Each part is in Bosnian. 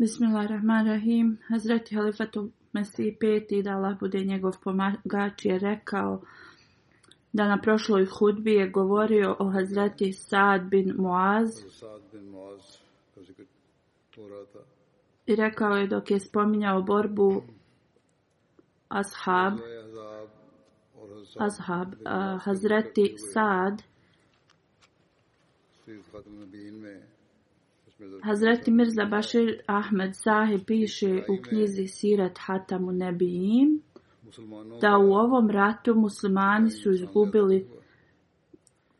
Bismillahirrahmanirrahim. Hazreti Halifatu Mesih peti da Allah bude njegov pomagač je rekao da na prošloj hudbi je govorio o Hazreti Saad bin Muaz i rekao je dok je spominjao borbu Ashab Ashab Hazreti Saad Hazreti Mirza Bashir Ahmed Sahi piše u knjizi Sirat Hatamu Nebijim da u ovom ratu muslimani su izgubili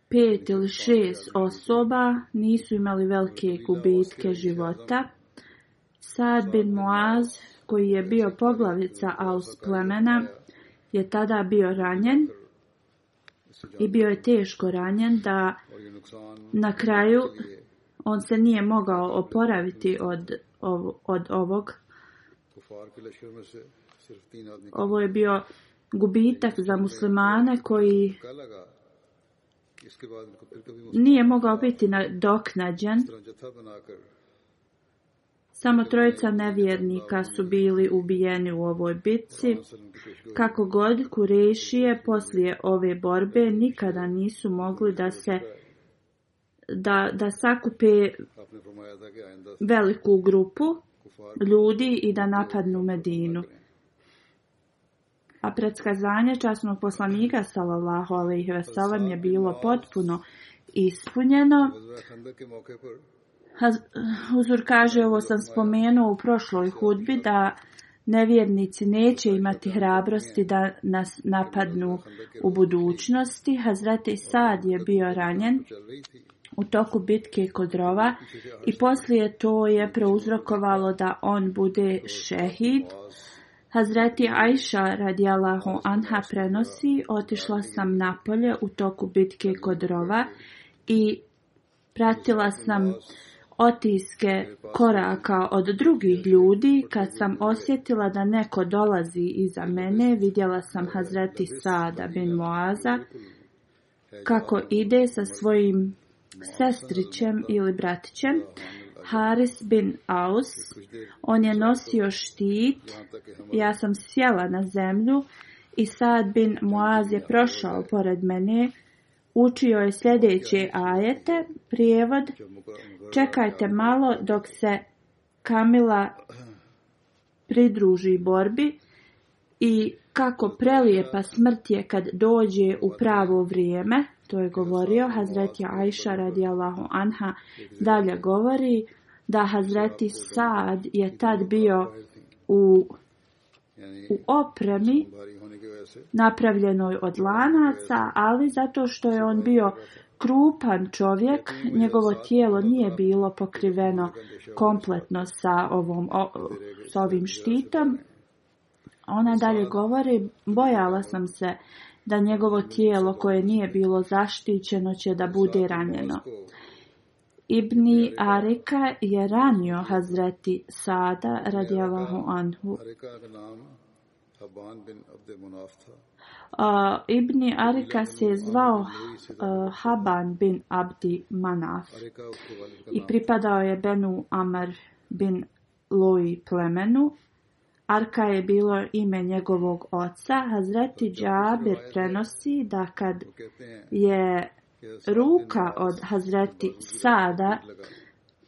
pet ili šest osoba, nisu imali velike gubitke života. Sad bin Muaz, koji je bio poglavica Aus plemena, je tada bio ranjen i bio je teško ranjen da na kraju on se nije mogao oporaviti od, od ovog. Ovo je bio gubitak za muslimane koji nije mogao biti nadoknađen. Samo trojica nevjernika su bili ubijeni u ovoj bitci. Kako god Kurešije poslije ove borbe nikada nisu mogli da se da, da sakupe veliku grupu ljudi i da napadnu Medinu. A predskazanje časnog poslanika sallallahu ve sellem je bilo potpuno ispunjeno. Huzur kaže, ovo sam spomenuo u prošloj hudbi, da nevjernici neće imati hrabrosti da nas napadnu u budućnosti. Hazreti Sad je bio ranjen u toku bitke kod Rova i poslije to je prouzrokovalo da on bude šehid. Hazreti Aisha radijalahu anha prenosi, otišla sam napolje u toku bitke kod Rova i pratila sam otiske koraka od drugih ljudi. Kad sam osjetila da neko dolazi iza mene, vidjela sam Hazreti Sada bin Moaza kako ide sa svojim sestrićem ili bratićem Haris bin Aus. On je nosio štit. Ja sam sjela na zemlju i Sad bin Muaz je prošao pored mene. Učio je sljedeće ajete, prijevod. Čekajte malo dok se Kamila pridruži borbi i kako prelijepa smrt je kad dođe u pravo vrijeme. To je govorio Hazreti Ajša radijallahu anha. Dalje govori da Hazreti Saad je tad bio u, u opremi napravljenoj od lanaca, ali zato što je on bio krupan čovjek, njegovo tijelo nije bilo pokriveno kompletno sa, ovom, sa ovim štitom. Ona dalje govori, bojala sam se da njegovo tijelo koje nije bilo zaštićeno će da bude ranjeno. Ibni Arika je ranio Hazreti Sada radijalahu anhu. Uh, Ibni Arika se je zvao uh, Haban bin Abdi Manaf i pripadao je Benu Amr bin Loi plemenu Arka je bilo ime njegovog oca. Hazreti Džabir ovaj prenosi da kad je ruka od Hazreti Sada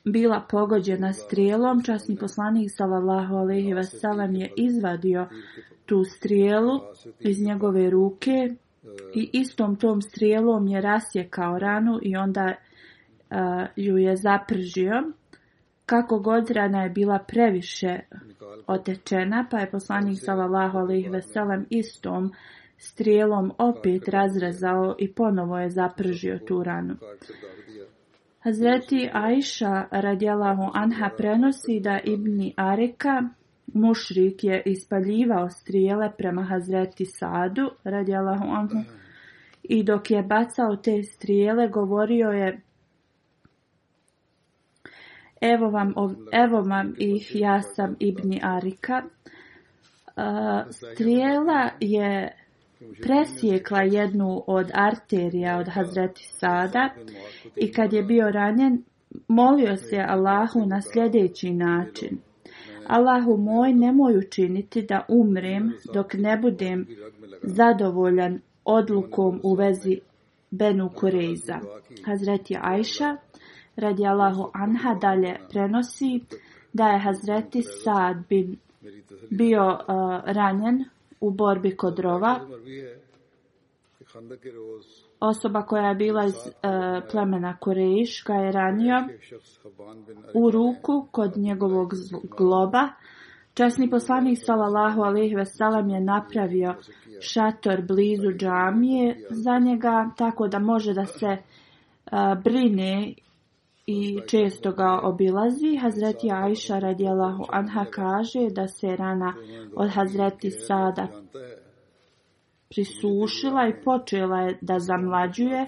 bila pogođena strijelom, časni poslanik sallallahu alejhi ve je izvadio tu strijelu iz njegove ruke e, i istom tom strijelom je rasjekao ranu i onda e, ju je zapržio. Kako god rana je bila previše otečena, pa je poslanik sallallahu alaihi veselem istom strijelom opet razrezao i ponovo je zapržio tu ranu. Hazreti Aisha radijalahu anha prenosi da Ibni Arika mušrik je ispaljivao strijele prema Hazreti Sadu radijalahu anhu i dok je bacao te strijele govorio je Evo vam, evo ih, ja sam Ibni Arika. Strijela je presjekla jednu od arterija od Hazreti Sada i kad je bio ranjen, molio se Allahu na sljedeći način. Allahu moj, nemoj učiniti da umrem dok ne budem zadovoljan odlukom u vezi Benu Kureiza. Hazreti Ajša radi Allahu Anha dalje prenosi da je Hazreti Saad bin bio uh, ranjen u borbi kod rova. Osoba koja je bila iz uh, plemena Korejiš koja je ranio u ruku kod njegovog globa. česni poslanik sallallahu alejhi ve je napravio šator blizu džamije za njega tako da može da se uh, brine i često ga obilazi. Hazreti Ajša radijalahu anha kaže da se rana od Hazreti Sada prisušila i počela je da zamlađuje.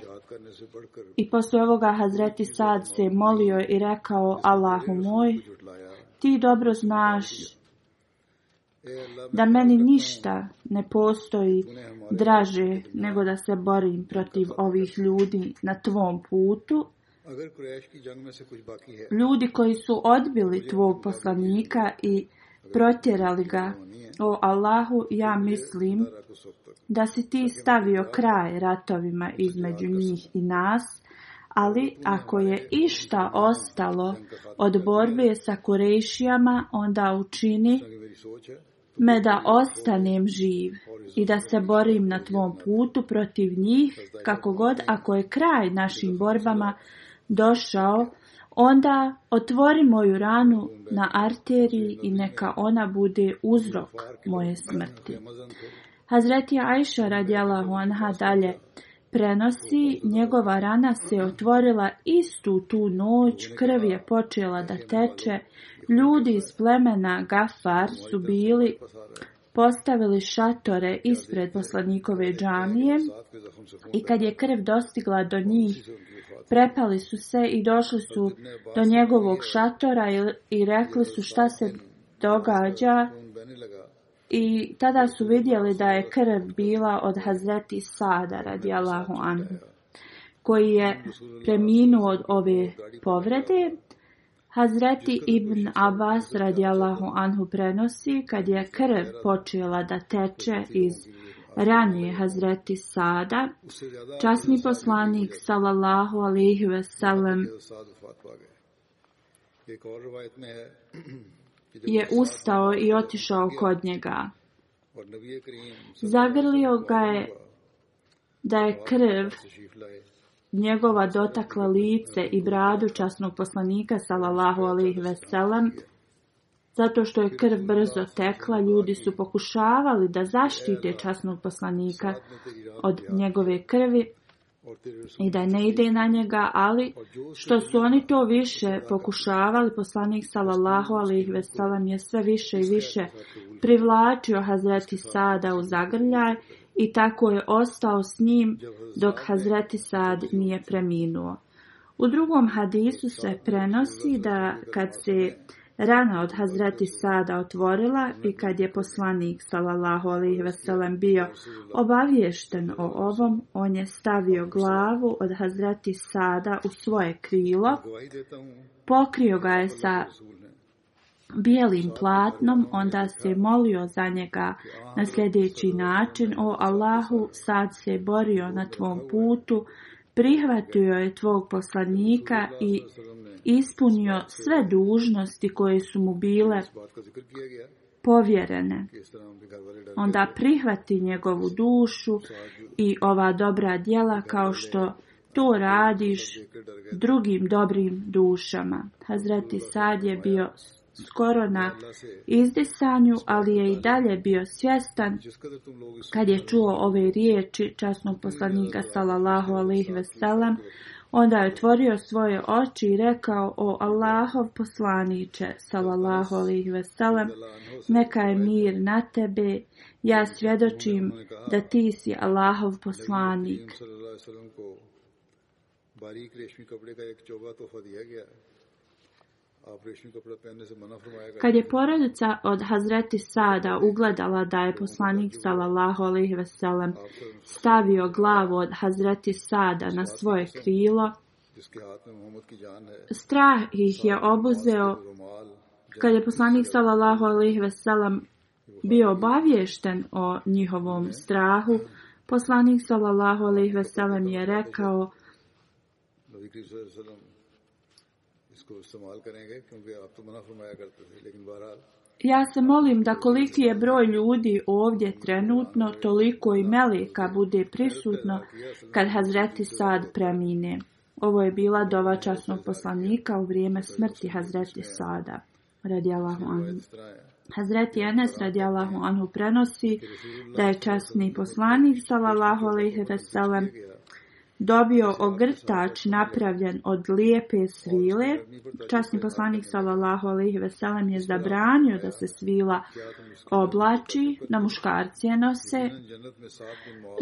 I posle ovoga Hazreti Sad se molio i rekao Allahu moj, ti dobro znaš da meni ništa ne postoji draže nego da se borim protiv ovih ljudi na tvom putu Ljudi koji su odbili tvog poslanika i protjerali ga, o Allahu, ja mislim da si ti stavio kraj ratovima između njih i nas, ali ako je išta ostalo od borbe sa Kurešijama, onda učini me da ostanem živ i da se borim na tvom putu protiv njih, kako god ako je kraj našim borbama, došao, onda otvori moju ranu na arteriji i neka ona bude uzrok moje smrti. Hazreti Aisha radijalahu anha dalje prenosi, njegova rana se otvorila istu tu noć, krv je počela da teče, ljudi iz plemena Gafar su bili postavili šatore ispred poslanikove džamije i kad je krv dostigla do njih, Prepali su se i došli su do njegovog šatora i, rekli su šta se događa i tada su vidjeli da je krv bila od Hazreti Sada radi Allahu anhu, koji je preminuo od ove povrede. Hazreti Ibn Abbas radi Allahu anhu prenosi kad je krv počela da teče iz Ranije Hazreti Sada, časni poslanik sallallahu alaihi sellem je ustao i otišao kod njega. Zagrlio ga je da je krv njegova dotakla lice i bradu časnog poslanika sallallahu alaihi zato što je krv brzo tekla, ljudi su pokušavali da zaštite časnog poslanika od njegove krvi i da ne ide na njega, ali što su oni to više pokušavali, poslanik sallallahu alaihi veselam je sve više i više privlačio Hazreti Sada u zagrljaj i tako je ostao s njim dok Hazreti Sad nije preminuo. U drugom hadisu se prenosi da kad se rana od Hazreti Sada otvorila i kad je poslanik salallahu alih veselem bio obaviješten o ovom, on je stavio glavu od Hazreti Sada u svoje krilo, pokrio ga je sa bijelim platnom, onda se molio za njega na sljedeći način, o Allahu, sad se borio na tvom putu, prihvatio je tvog poslanika i ispunio sve dužnosti koje su mu bile povjerene. Onda prihvati njegovu dušu i ova dobra djela kao što to radiš drugim dobrim dušama. Hazreti Sad je bio skoro na izdisanju, ali je i dalje bio svjestan kad je čuo ove riječi časnog poslanika sallallahu alaihi veselam, onda je otvorio svoje oči i rekao o Allahov poslaniće sallallahu alaihi veselam, neka je mir na tebe, ja svjedočim da ti si Allahov poslanik. Kad je porodica od Hazreti Sada ugledala da je poslanik sallallahu alaihi veselem stavio glavu od Hazreti Sada na svoje krilo, strah ih je obuzeo kad je poslanik sallallahu alaihi bio obavješten o njihovom strahu, poslanik sallallahu alejhi je rekao ja se molim da koliki je broj ljudi ovdje trenutno, toliko i melika bude prisutno kad Hazreti Sad premine. Ovo je bila dova časnog poslanika u vrijeme smrti Hazreti Sada, radi anhu. Hazreti Enes radijalahu anhu prenosi da je časni poslanik, salallahu alaihi veselem, dobio ogrtač napravljen od lijepe svile. Časni poslanik sallallahu alejhi ve sellem je zabranio da se svila oblači, na muškarce nose.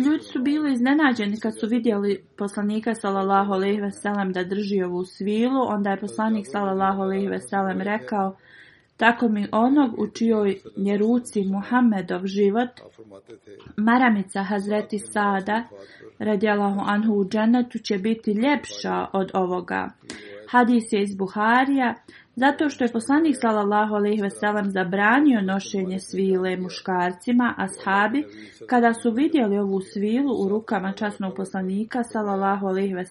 Ljudi su bili iznenađeni kad su vidjeli poslanika sallallahu alejhi ve sellem da drži ovu svilu, onda je poslanik sallallahu alejhi ve sellem rekao: tako mi onog u čijoj je ruci Muhammedov život, maramica Hazreti Sada, radijalahu anhu u će biti ljepša od ovoga. Hadis je iz Buharija, zato što je poslanik sallallahu alejhi ve zabranio nošenje svile muškarcima, a ashabi, kada su vidjeli ovu svilu u rukama časnog poslanika sallallahu alejhi ve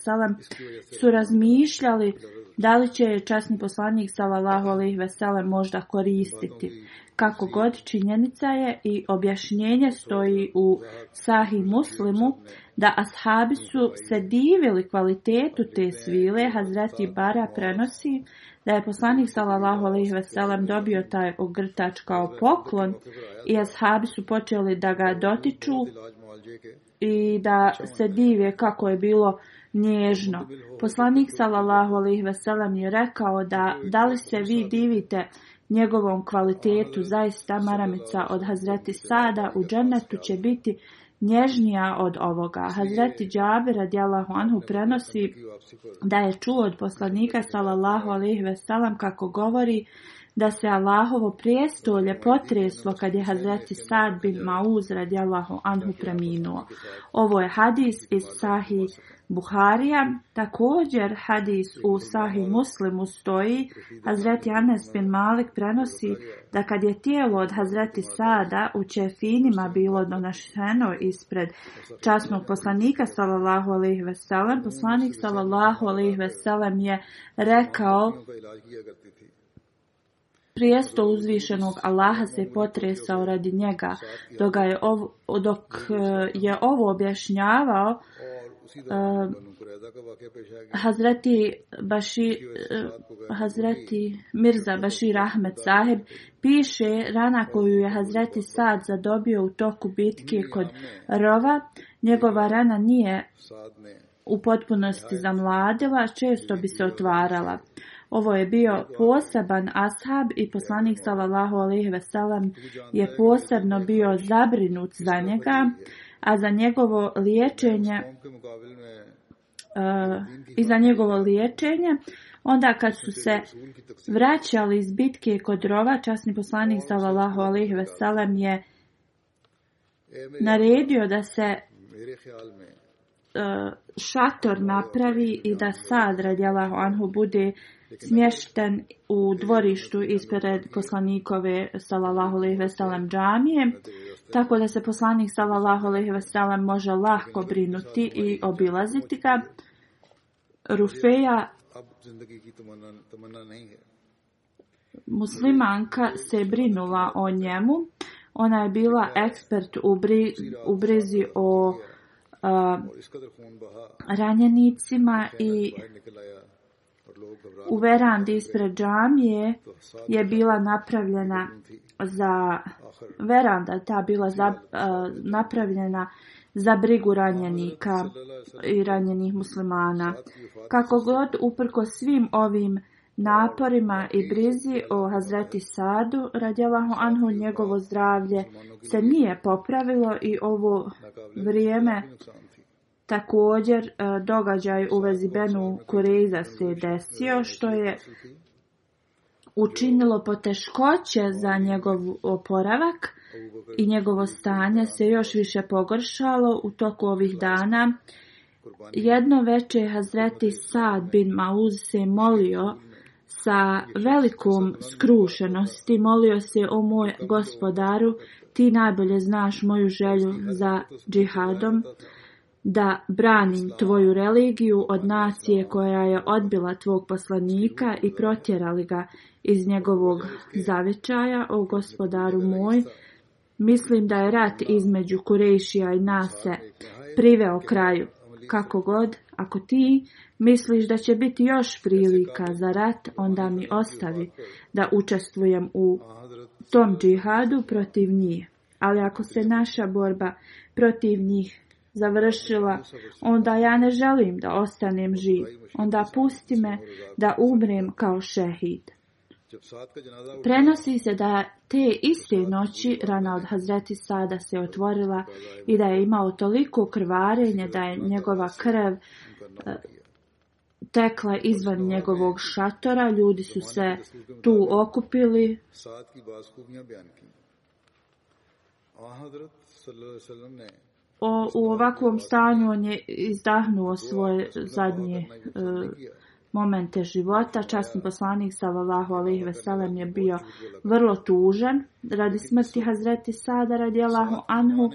su razmišljali da li će je časni poslanik sallallahu alejhi ve možda koristiti? Kako god činjenica je i objašnjenje stoji u Sahi Muslimu da ashabi su se divili kvalitetu te svile. Hazreti Bara prenosi da je poslanik sallallahu alejhi ve dobio taj ogrtač kao poklon i ashabi su počeli da ga dotiču i da se dive kako je bilo nježno. Poslanik sallallahu alejhi ve je rekao da da li se vi divite njegovom kvalitetu zaista maramica od Hazreti Sada u džennetu će biti nježnija od ovoga. Hazreti Džabir radijallahu anhu prenosi da je čuo od poslanika sallallahu alejhi ve sellem kako govori da se Allahovo prijestolje potreslo kad je Hazreti Sad bin Mauz Allahu anhu preminuo. Ovo je hadis iz Sahih Buharija. Također hadis u Sahih Muslimu stoji, Hazreti Anas bin Malik prenosi da kad je tijelo od Hazreti Sada u Čefinima bilo donašeno ispred časnog poslanika sallallahu alaihi veselem, poslanik sallallahu alaihi veselem je rekao Prijesto uzvišenog Allaha se potresao radi njega, dok, je ovo, dok e, je ovo objašnjavao uh, Hazreti, Baši, e, Mirza Bashir Ahmed Saheb piše rana koju je Hazreti Sad zadobio u toku bitke kod Rova. Njegova rana nije u potpunosti zamladila, često bi se otvarala. Ovo je bio poseban ashab i poslanik sallallahu ve sellem je posebno bio zabrinut za njega, a za njegovo liječenje e, i za njegovo liječenje. Onda kad su se vraćali iz bitke kod rova, časni poslanik sallallahu alaihi sellem je naredio da se e, šator napravi i da sad radijalahu anhu bude smješten u dvorištu ispred poslanikove sallallahu alejhi ve džamije, tako da se poslanik sallallahu alejhi ve može lahko brinuti i obilaziti ga. Rufeja muslimanka se brinula o njemu. Ona je bila ekspert u, brizi o ranjenicima i u verandi ispred džamije je bila napravljena za veranda ta bila za, e, napravljena za brigu ranjenika i ranjenih muslimana. Kako god uprko svim ovim naporima i brizi o Hazreti Sadu Radjelahu anhu njegovo zdravlje se nije popravilo i ovo vrijeme Također e, događaj u vezi Benu Kureiza se desio što je učinilo poteškoće za njegov oporavak i njegovo stanje se još više pogoršalo u toku ovih dana. Jedno veče Hazreti Sad bin Mauz se molio sa velikom skrušenosti, molio se o moj gospodaru, ti najbolje znaš moju želju za džihadom da branim tvoju religiju od nacije koja je odbila tvog poslanika i protjerali ga iz njegovog zavičaja o gospodaru moj, mislim da je rat između Kurešija i nase priveo kraju. Kako god, ako ti misliš da će biti još prilika za rat, onda mi ostavi da učestvujem u tom džihadu protiv njih. Ali ako se naša borba protiv njih završila, onda ja ne želim da ostanem živ. Onda pusti me da umrem kao šehid. Prenosi se da te iste noći rana od Hazreti Sada se otvorila i da je imao toliko krvarenje da je njegova krv eh, tekla izvan njegovog šatora. Ljudi su se tu okupili u ovakvom stanju on je izdahnuo svoje zadnje e, momente života. Časni poslanik sallallahu alejhi ve sellem je bio vrlo tužan radi smrti Hazreti Sada radijallahu anhu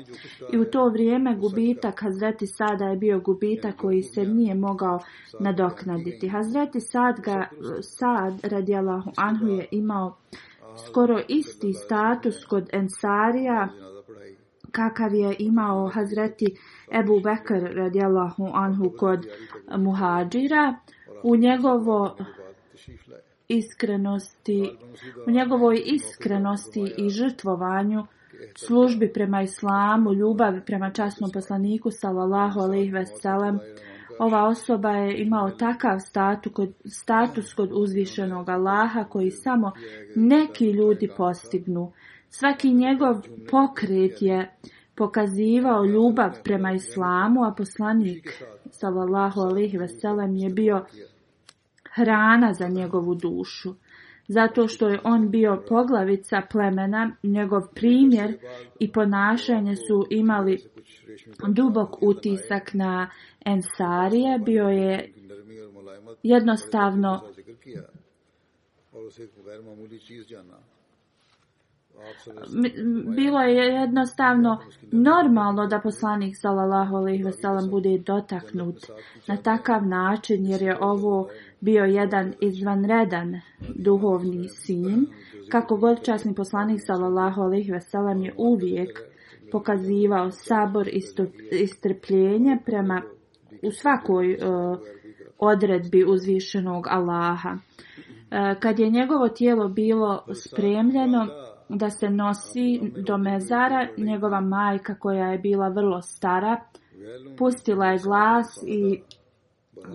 i u to vrijeme gubitak Hazreti Sada je bio gubitak koji se nije mogao nadoknaditi. Hazreti Sad ga Sad radijallahu anhu je imao skoro isti status kod Ensarija kakav je imao Hazreti Ebu Bekr radijallahu anhu kod muhađira, u njegovo iskrenosti, u njegovoj iskrenosti i žrtvovanju službi prema islamu, ljubavi prema časnom poslaniku sallallahu alejhi ve Ova osoba je imao takav status kod, status kod uzvišenog Allaha koji samo neki ljudi postignu. Svaki njegov pokret je pokazivao ljubav prema islamu, a poslanik sallallahu alejhi ve je bio hrana za njegovu dušu. Zato što je on bio poglavica plemena, njegov primjer i ponašanje su imali dubok utisak na Ensarije, bio je jednostavno Ovaj, bilo je jednostavno normalno da poslanik sallallahu alejhi ve bude dotaknut na takav način jer je ovo bio jedan izvanredan duhovni sin kako god časni poslanik sallallahu alejhi ve je uvijek pokazivao sabor i strpljenje prema u svakoj e, odredbi uzvišenog Allaha. E, kad je njegovo tijelo bilo spremljeno, da se nosi do mezara. Njegova majka koja je bila vrlo stara pustila je glas i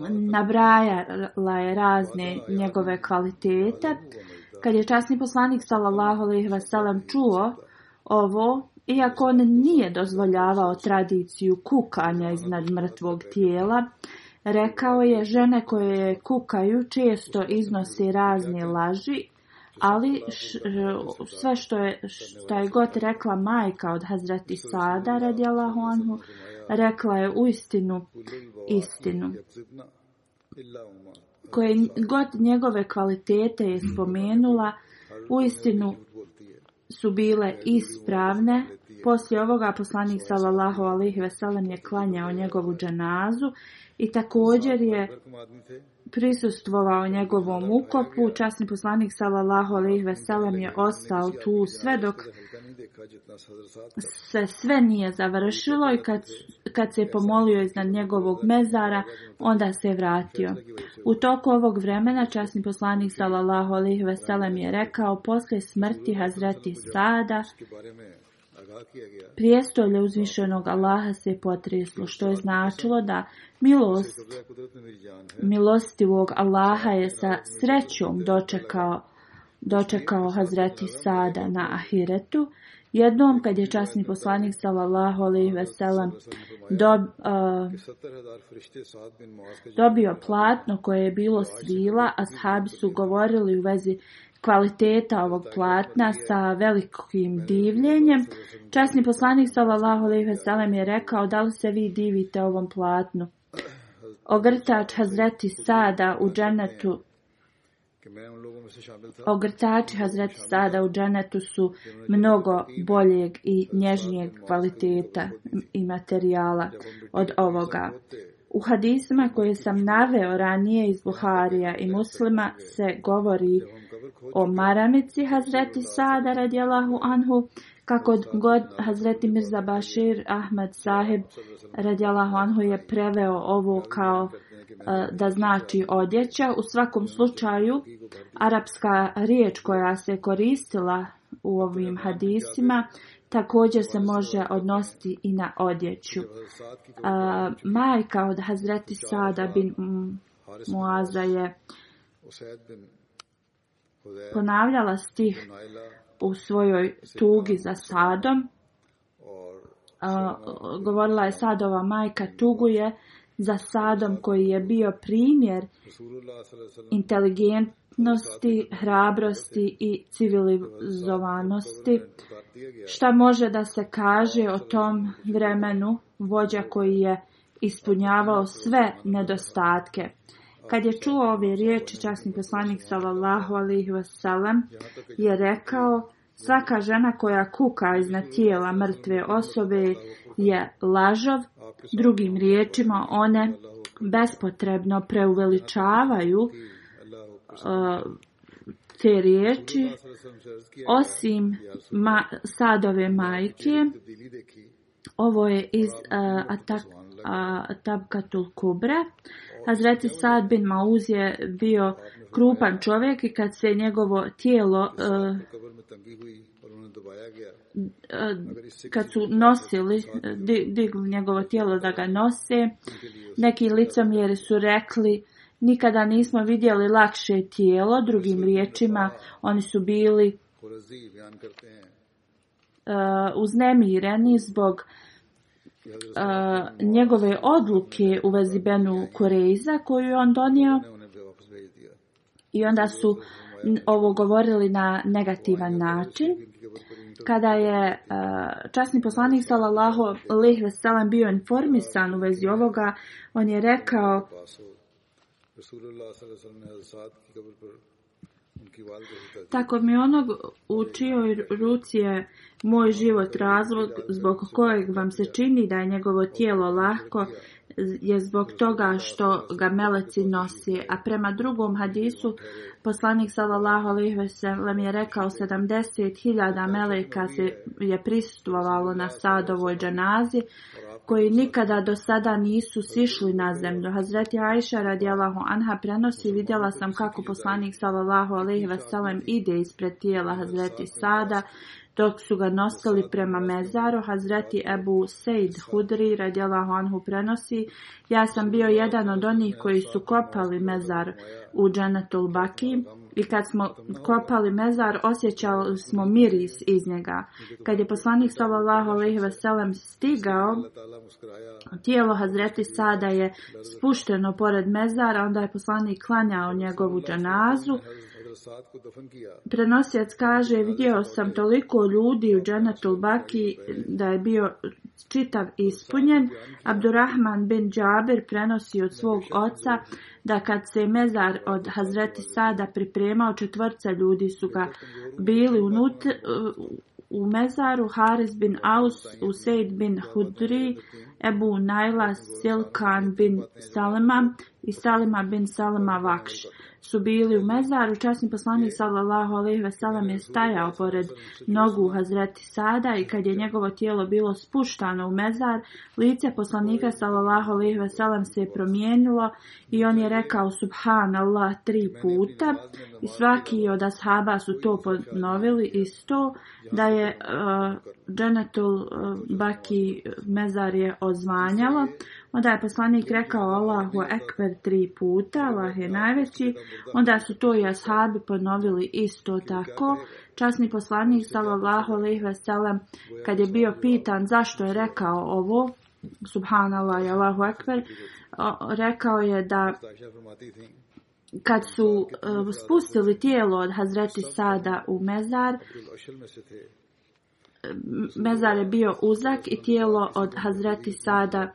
nabrajala je razne njegove kvalitete. Kad je časni poslanik sallallahu alejhi ve čuo ovo, iako on nije dozvoljavao tradiciju kukanja iznad mrtvog tijela, rekao je žene koje kukaju često iznosi razne laži ali e, sve što je, što je god rekla majka od Hazreti Sada radjela Honhu, rekla je uistinu istinu. Koje god njegove kvalitete je spomenula, uistinu su bile ispravne. Poslije ovoga poslanik sallallahu alihi veselem je klanjao njegovu džanazu i također je prisustvovao njegovom ukopu. Časni poslanik sallallahu alejhi ve je ostao tu sve dok se sve nije završilo i kad, kad se je pomolio iznad njegovog mezara, onda se je vratio. U toku ovog vremena časni poslanik sallallahu alejhi ve sellem je rekao: posle smrti Hazreti Sada Prijestolje uzvišenog Allaha se potreslo, što je značilo da milost milostivog Allaha je sa srećom dočekao dočekao Hazreti Sada na Ahiretu. Jednom kad je časni poslanik sallallahu alejhi ve sellem dobio platno koje je bilo svila, a sahabi su govorili u vezi kvaliteta ovog platna sa velikim divljenjem. Časni poslanik sallallahu alejhi ve je rekao da li se vi divite ovom platnu? Ogrtač Hazreti Sada u dženetu Ogrtači Hazreti Sada u džanetu su mnogo boljeg i nježnijeg kvaliteta i materijala od ovoga. U hadisima koje sam naveo ranije iz Buharija i muslima se govori o maramici Hazreti Sada radijalahu anhu, kako god Hazreti Mirza Bashir Ahmed Sahib radijalahu anhu je preveo ovo kao e, da znači odjeća. U svakom znači, slučaju, arapska riječ koja se koristila u ovim hadisima također se može odnositi i na odjeću. Znači, e, majka od Hazreti Sada bin Muaza je ponavljala stih u svojoj tugi pa za sadom. govorila je sadova majka tuguje za sadom koji je bio primjer inteligentnosti, hrabrosti i civilizovanosti. Šta može da se kaže o tom vremenu vođa koji je ispunjavao sve nedostatke? Kad je čuo ove riječi, časni poslanik sallallahu alaihi wasallam je rekao Svaka žena koja kuka iznad tijela mrtve osobe je lažov, drugim riječima one bespotrebno preuveličavaju uh, te riječi, osim ma, sadove majke, ovo je iz uh, Atabkatul uh, Kubra, Hazreti Sad bin Mauz je bio krupan čovjek i kad se njegovo tijelo e, e, kad su nosili, digli njegovo tijelo da ga nose, neki licomjeri su rekli nikada nismo vidjeli lakše tijelo, drugim riječima oni su bili e, uznemireni zbog njegove odluke u vezi Benu Koreiza koju je on donio i onda su ovo govorili na negativan način. Kada je časni poslanik sallallahu alejhi ve bio informisan u vezi ovoga, on je rekao tako mi onog u čijoj ruci je moj život razlog zbog kojeg vam se čini da je njegovo tijelo lahko je zbog toga što ga meleci nosi. A prema drugom hadisu poslanik sallallahu alejhi ve je rekao 70.000 meleka se je prisustvovalo na sadovoj džanazi, koji nikada do sada nisu sišli na zemlju. Hazreti Ajša radijalahu anha prenosi vidjela sam kako poslanik sallallahu alejhi ve ide ispred tijela Hazreti Sada dok su ga nosili prema mezaru, Hazreti Ebu Seid Hudri radjela Honhu, prenosi, ja sam bio jedan od onih koji su kopali mezar u Dženetul Baki i kad smo kopali mezar osjećali smo miris iz njega. Kad je poslanik sallallahu alejhi ve stigao, tijelo Hazreti Sada je spušteno pored mezara, onda je poslanik klanjao njegovu džanazu. Prenosjac kaže, vidio sam toliko ljudi u Džanatul Baki da je bio čitav ispunjen. Abdurrahman bin Džaber prenosi od svog oca da kad se mezar od Hazreti Sada pripremao, četvrca ljudi su ga bili unut u mezaru Haris bin Aus, Useid bin Hudri, Ebu Najla Silkan bin Salima i Salima bin Salima Vakš su bili u mezaru, časni poslanik sallallahu alejhi ve sellem je stajao pored nogu Hazreti Sada i kad je njegovo tijelo bilo spuštano u mezar, lice poslanika sallallahu alejhi ve sellem se je promijenilo i on je rekao subhanallah tri puta i svaki od ashaba su to ponovili i sto da je Dženetul eh, Baki Mezar je ozvanjala. Onda je poslanik rekao Allahu Ekber tri puta, Allah je najveći. Onda su to i ashabi ponovili isto tako. Časni poslanik sallallahu alejhi ve sellem kad je bio pitan zašto je rekao ovo, subhanallah i Allahu Ekber, rekao je da kad su eh, spustili tijelo od Hazreti Sada u mezar, mezar je bio uzak i tijelo od Hazreti Sada.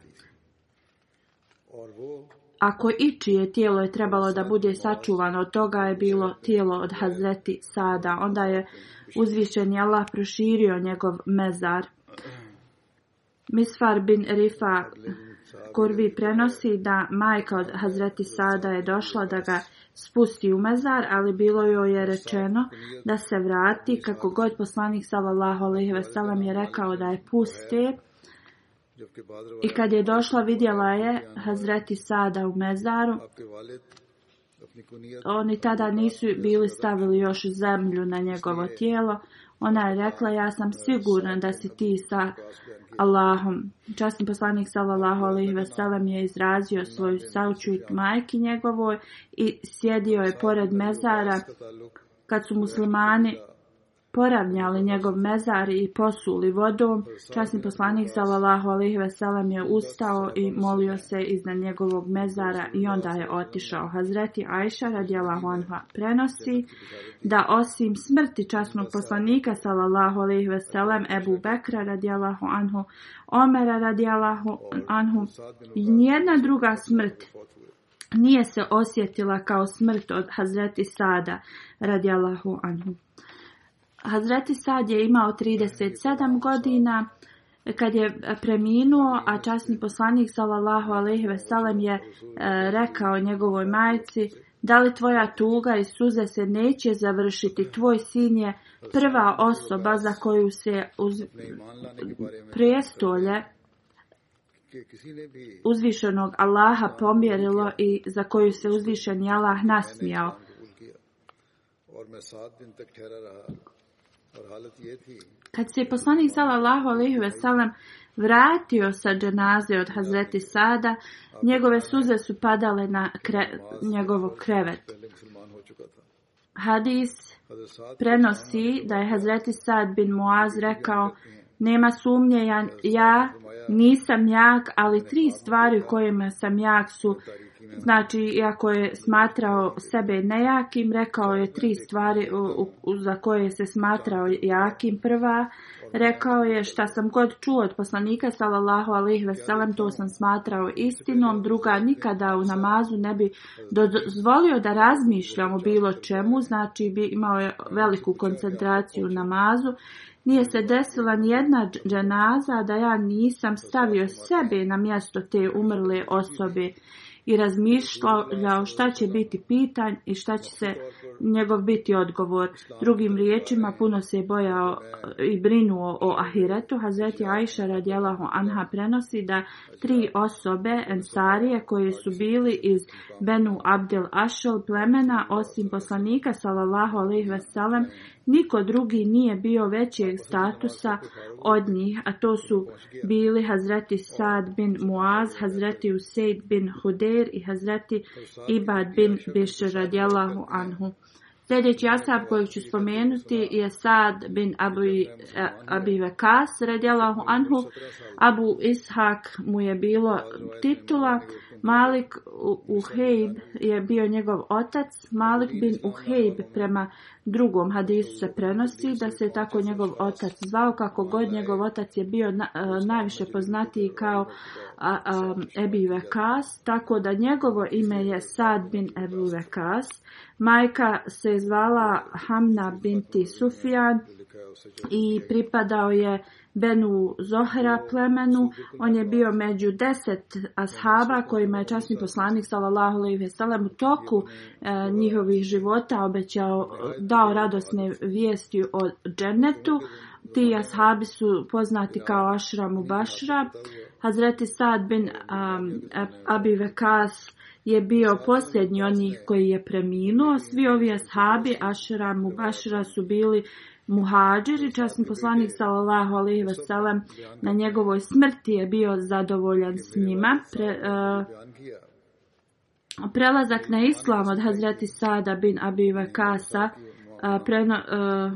Ako ičije tijelo je trebalo da bude sačuvano, toga je bilo tijelo od Hazreti Sada. Onda je uzvišen Allah proširio njegov mezar. Misfar bin Rifa kurvi prenosi da majka od Hazreti Sada je došla da ga spusti u mezar, ali bilo joj je rečeno da se vrati kako god poslanik sallallahu alejhi ve je rekao da je puste. I kad je došla vidjela je Hazreti Sada u mezaru. Oni tada nisu bili stavili još zemlju na njegovo tijelo. Ona je rekla, ja sam sigurna da si ti sa Allahom. Časni poslanik sallallahu alaihi je izrazio svoju saučut majki njegovoj i sjedio je pored mezara kad su muslimani poravnjali njegov mezar i posuli vodom, časni poslanik sallallahu alejhi ve sellem je ustao i molio se iznad njegovog mezara i onda je otišao. Hazreti Ajša radijallahu anha prenosi da osim smrti časnog poslanika sallallahu alejhi ve sellem Ebu Bekra radijallahu anhu, Omera radijallahu anhu, nijedna druga smrt nije se osjetila kao smrt od Hazreti Sada radijallahu anhu. Hazreti Sad je imao 37 godina kad je preminuo, a časni poslanik sallallahu alejhi ve sellem je e, rekao njegovoj majci: "Da li tvoja tuga i suze se neće završiti? Tvoj sin je prva osoba za koju se uz prijestolje uzvišenog Allaha pomjerilo i za koju se uzvišeni Allah nasmijao. Kad se poslanik sallallahu alejhi ve sellem vratio sa dženaze od Hazreti Sada, njegove suze su padale na kre, njegovo krevet. Hadis prenosi da je Hazreti Sad bin Muaz rekao nema sumnje, ja, ja nisam jak, ali tri stvari u kojima sam jak su Znači, iako je smatrao sebe nejakim, rekao je tri stvari za koje se smatrao jakim. Prva, rekao je šta sam god čuo od poslanika salallahu alejhi ve to sam smatrao istinom. Druga, nikada u namazu ne bi dozvolio da razmišljam o bilo čemu, znači bi imao je veliku koncentraciju u namazu. Nije se desila nijedna jedna dženaza da ja nisam stavio sebe na mjesto te umrle osobe i razmišljao šta će biti pitan i šta će se njegov biti odgovor. Drugim riječima puno se je bojao e, i brinuo o ahiretu. Hazreti Aisha radijelahu anha prenosi da tri osobe ensarije koje su bili iz Benu Abdel Ashel plemena osim poslanika salallahu alejhi ve niko drugi nije bio većeg statusa od njih, a to su bili Hazreti Sad bin Muaz, Hazreti Useid bin Hudej, Zubair i Hazreti Ibad bin Bishr radijallahu anhu. Sljedeći asab kojeg ću spomenuti je Sad bin Abu, e, Abi Vekas anhu. Abu Ishak mu je bilo titula Malik Uhejb je bio njegov otac. Malik bin Uhejb prema drugom hadisu se prenosi da se tako njegov otac zvao kako god njegov otac je bio e, najviše poznatiji kao Ebi Vekas, tako da njegovo ime je Sad bin Ebi Vekas. Majka se zvala Hamna binti Sufijan i pripadao je Benu Zohra plemenu. On je bio među deset ashaba kojima je časni poslanik sallallahu i ve sellem u toku e, njihovih života obećao dao radosne vijesti o džennetu. Ti ashabi su poznati kao Ašra Mubašra. Hazreti Sad bin um, Abi Vekas je bio posljednji onih koji je preminuo. Svi ovi ashabi Ašra Mubašra su bili muhađir i časni poslanik sallallahu alaihi na njegovoj smrti je bio zadovoljan s njima. E, prelazak na islam od Hazreti Sada bin Abiva Kasa e, e,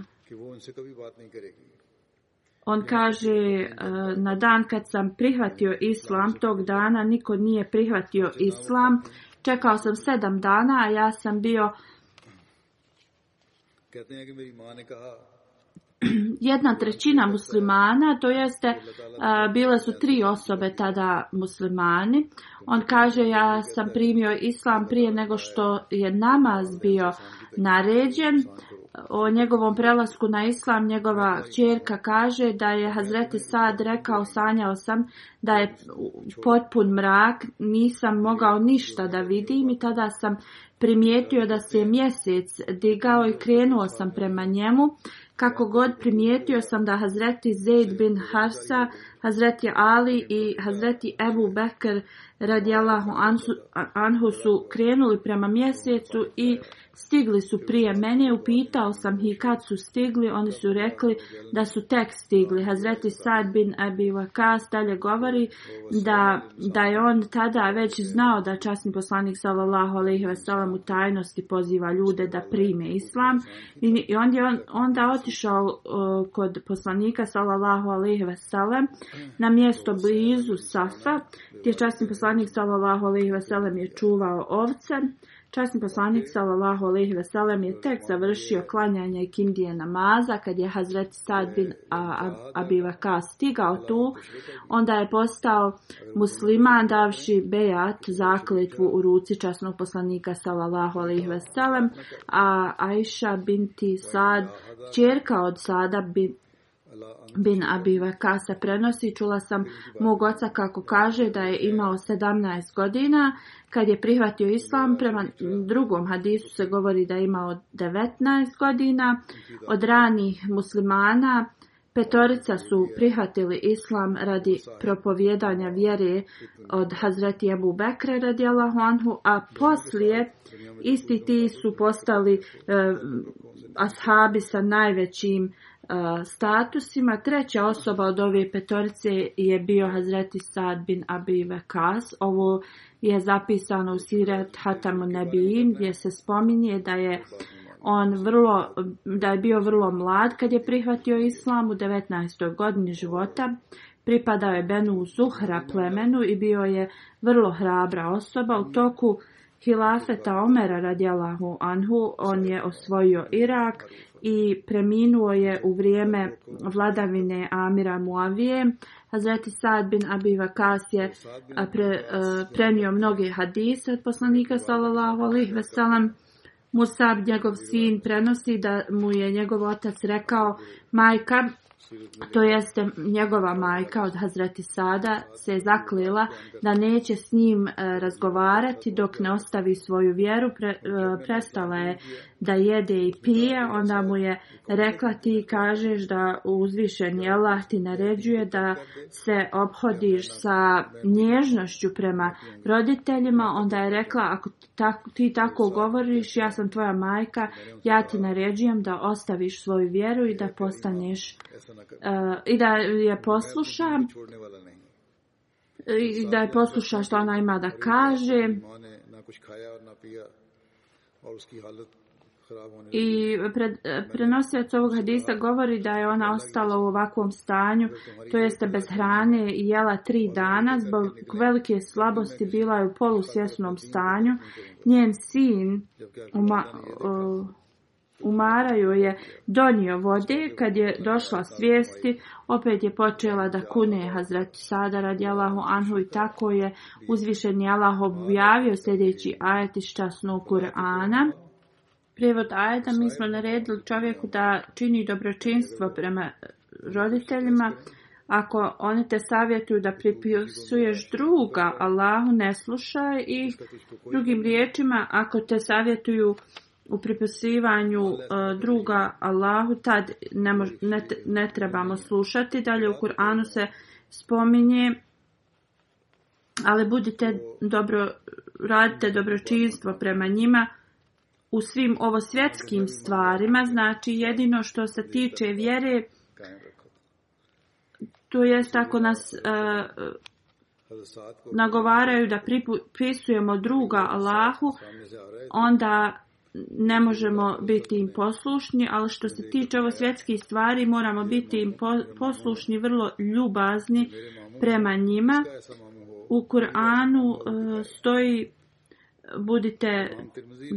on kaže, na dan kad sam prihvatio islam, tog dana niko nije prihvatio islam. Čekao sam sedam dana, a ja sam bio jedna trećina muslimana, to jeste bile su tri osobe tada muslimani. On kaže ja sam primio islam prije nego što je namaz bio naređen. O njegovom prelasku na islam njegova čerka kaže da je Hazreti Sad rekao sanjao sam da je potpun mrak, nisam mogao ništa da vidim i tada sam primijetio da se je mjesec digao i krenuo sam prema njemu. Kako god primijetio sam da Hazreti Zaid bin Harsa, Hazreti Ali i Hazreti Ebu Bekr radijalahu anhu su krenuli prema mjesecu i Stigli su prije mene, upitao sam ih kad su stigli, oni su rekli da su tek stigli. Hazreti Sad bin Abi Waqas dalje govori da, da je on tada već znao da časni poslanik sallallahu alejhi ve u tajnosti poziva ljude da prime islam i, i on je onda otišao kod poslanika sallallahu alejhi ve na mjesto blizu Safa gdje časni poslanik sallallahu alejhi ve je čuvao ovce Časni poslanik sallallahu alejhi ve sellem je tek završio klanjanje kindije namaza kad je Hazret Sad bin Abi stigao tu, onda je postao musliman davši bejat zakletvu u ruci časnog poslanika sallallahu alejhi ve sellem, a Aisha binti Sad, ćerka od Sada bin bin Abi Vakasa prenosi, čula sam mog oca kako kaže da je imao 17 godina, kad je prihvatio islam, prema drugom hadisu se govori da je imao 19 godina, od ranih muslimana Petorica su prihvatili islam radi propovjedanja vjere od Hazreti Abu Bekre radijallahu anhu, a poslije isti ti su postali eh, ashabi sa najvećim statusima. Treća osoba od ove petorice je bio Hazreti Sad bin Abi Vekas. Ovo je zapisano u Sirat Hatamu Nebijin gdje se spominje da je on vrlo, da je bio vrlo mlad kad je prihvatio islam u 19. godini života. Pripadao je Benu Zuhra plemenu i bio je vrlo hrabra osoba. U toku Hilafeta Omera radijalahu anhu on je osvojio Irak i preminuo je u vrijeme vladavine Amira Muavije. Hazreti Sad bin Abi Vakas je pre, prenio mnoge hadise od poslanika sallallahu alaihi veselam. Musab, njegov sin, prenosi da mu je njegov otac rekao, majka, to jeste njegova majka od Hazreti Sada, se zaklila da neće s njim e, razgovarati dok ne ostavi svoju vjeru. E, prestala je da jede i pije, onda mu je rekla ti kažeš da uzvišeni Allah ti naređuje da se obhodiš sa nježnošću prema roditeljima, onda je rekla ako ti tako govoriš, ja sam tvoja majka, ja ti naređujem da ostaviš svoju vjeru i da postaneš E, i da je posluša e, i da je posluša što ona ima da kaže i pred, e, ovog hadisa govori da je ona ostala u ovakvom stanju, to jeste bez hrane i jela tri dana, zbog velike slabosti bila je u polusvjesnom stanju. Njen sin, umaraju je donio vode, kad je došla svijesti, opet je počela da kune Hazrat Sada radi Allahu Anhu i tako je uzvišeni Allah objavio sljedeći ajet iz časnog Kur'ana. Prijevod ajeta mi smo naredili čovjeku da čini dobročinstvo prema roditeljima, ako oni te savjetuju da pripisuješ druga, Allahu ne slušaj i Drugim riječima, ako te savjetuju u pripisivanju e, druga Allahu, tad ne, ne, trebamo slušati. Dalje u Kur'anu se spominje, ali budite dobro, radite dobročinstvo prema njima u svim ovo svjetskim stvarima, znači jedino što se tiče vjere, to jest tako nas e, nagovaraju da pripisujemo druga Allahu, onda ne možemo biti im poslušni, ali što se tiče ovo svjetskih stvari moramo biti im poslušni, vrlo ljubazni prema njima. U Kur'anu e, stoji budite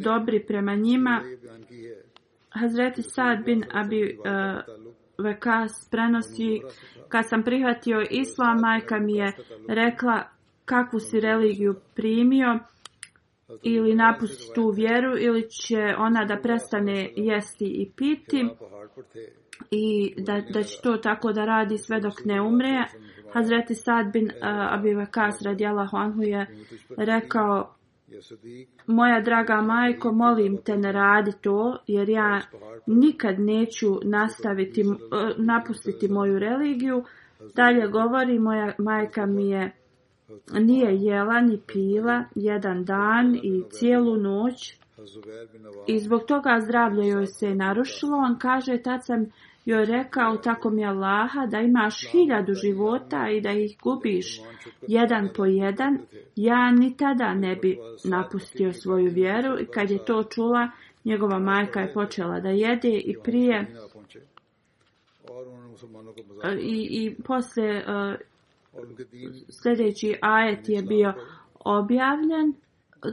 dobri prema njima. Hazreti Sad bin Abi e, Vekas prenosi kad sam prihvatio islam, majka mi je rekla kakvu si religiju primio ili napusti tu vjeru ili će ona da prestane jesti i piti i da, da će to tako da radi sve dok ne umre. Hazreti Sad bin uh, Abivakas je rekao moja draga majko, molim te ne radi to, jer ja nikad neću nastaviti, e, napustiti moju religiju. Dalje govori, moja majka mi je nije jela ni pila jedan dan i cijelu noć i zbog toga zdravlje joj se narušilo. On kaže, tad sam joj rekao, tako mi Allaha, da imaš hiljadu života i da ih gubiš jedan po jedan. Ja ni tada ne bi napustio svoju vjeru i kad je to čula, njegova majka je počela da jede i prije i, i poslije uh, sljedeći ajet je bio objavljen,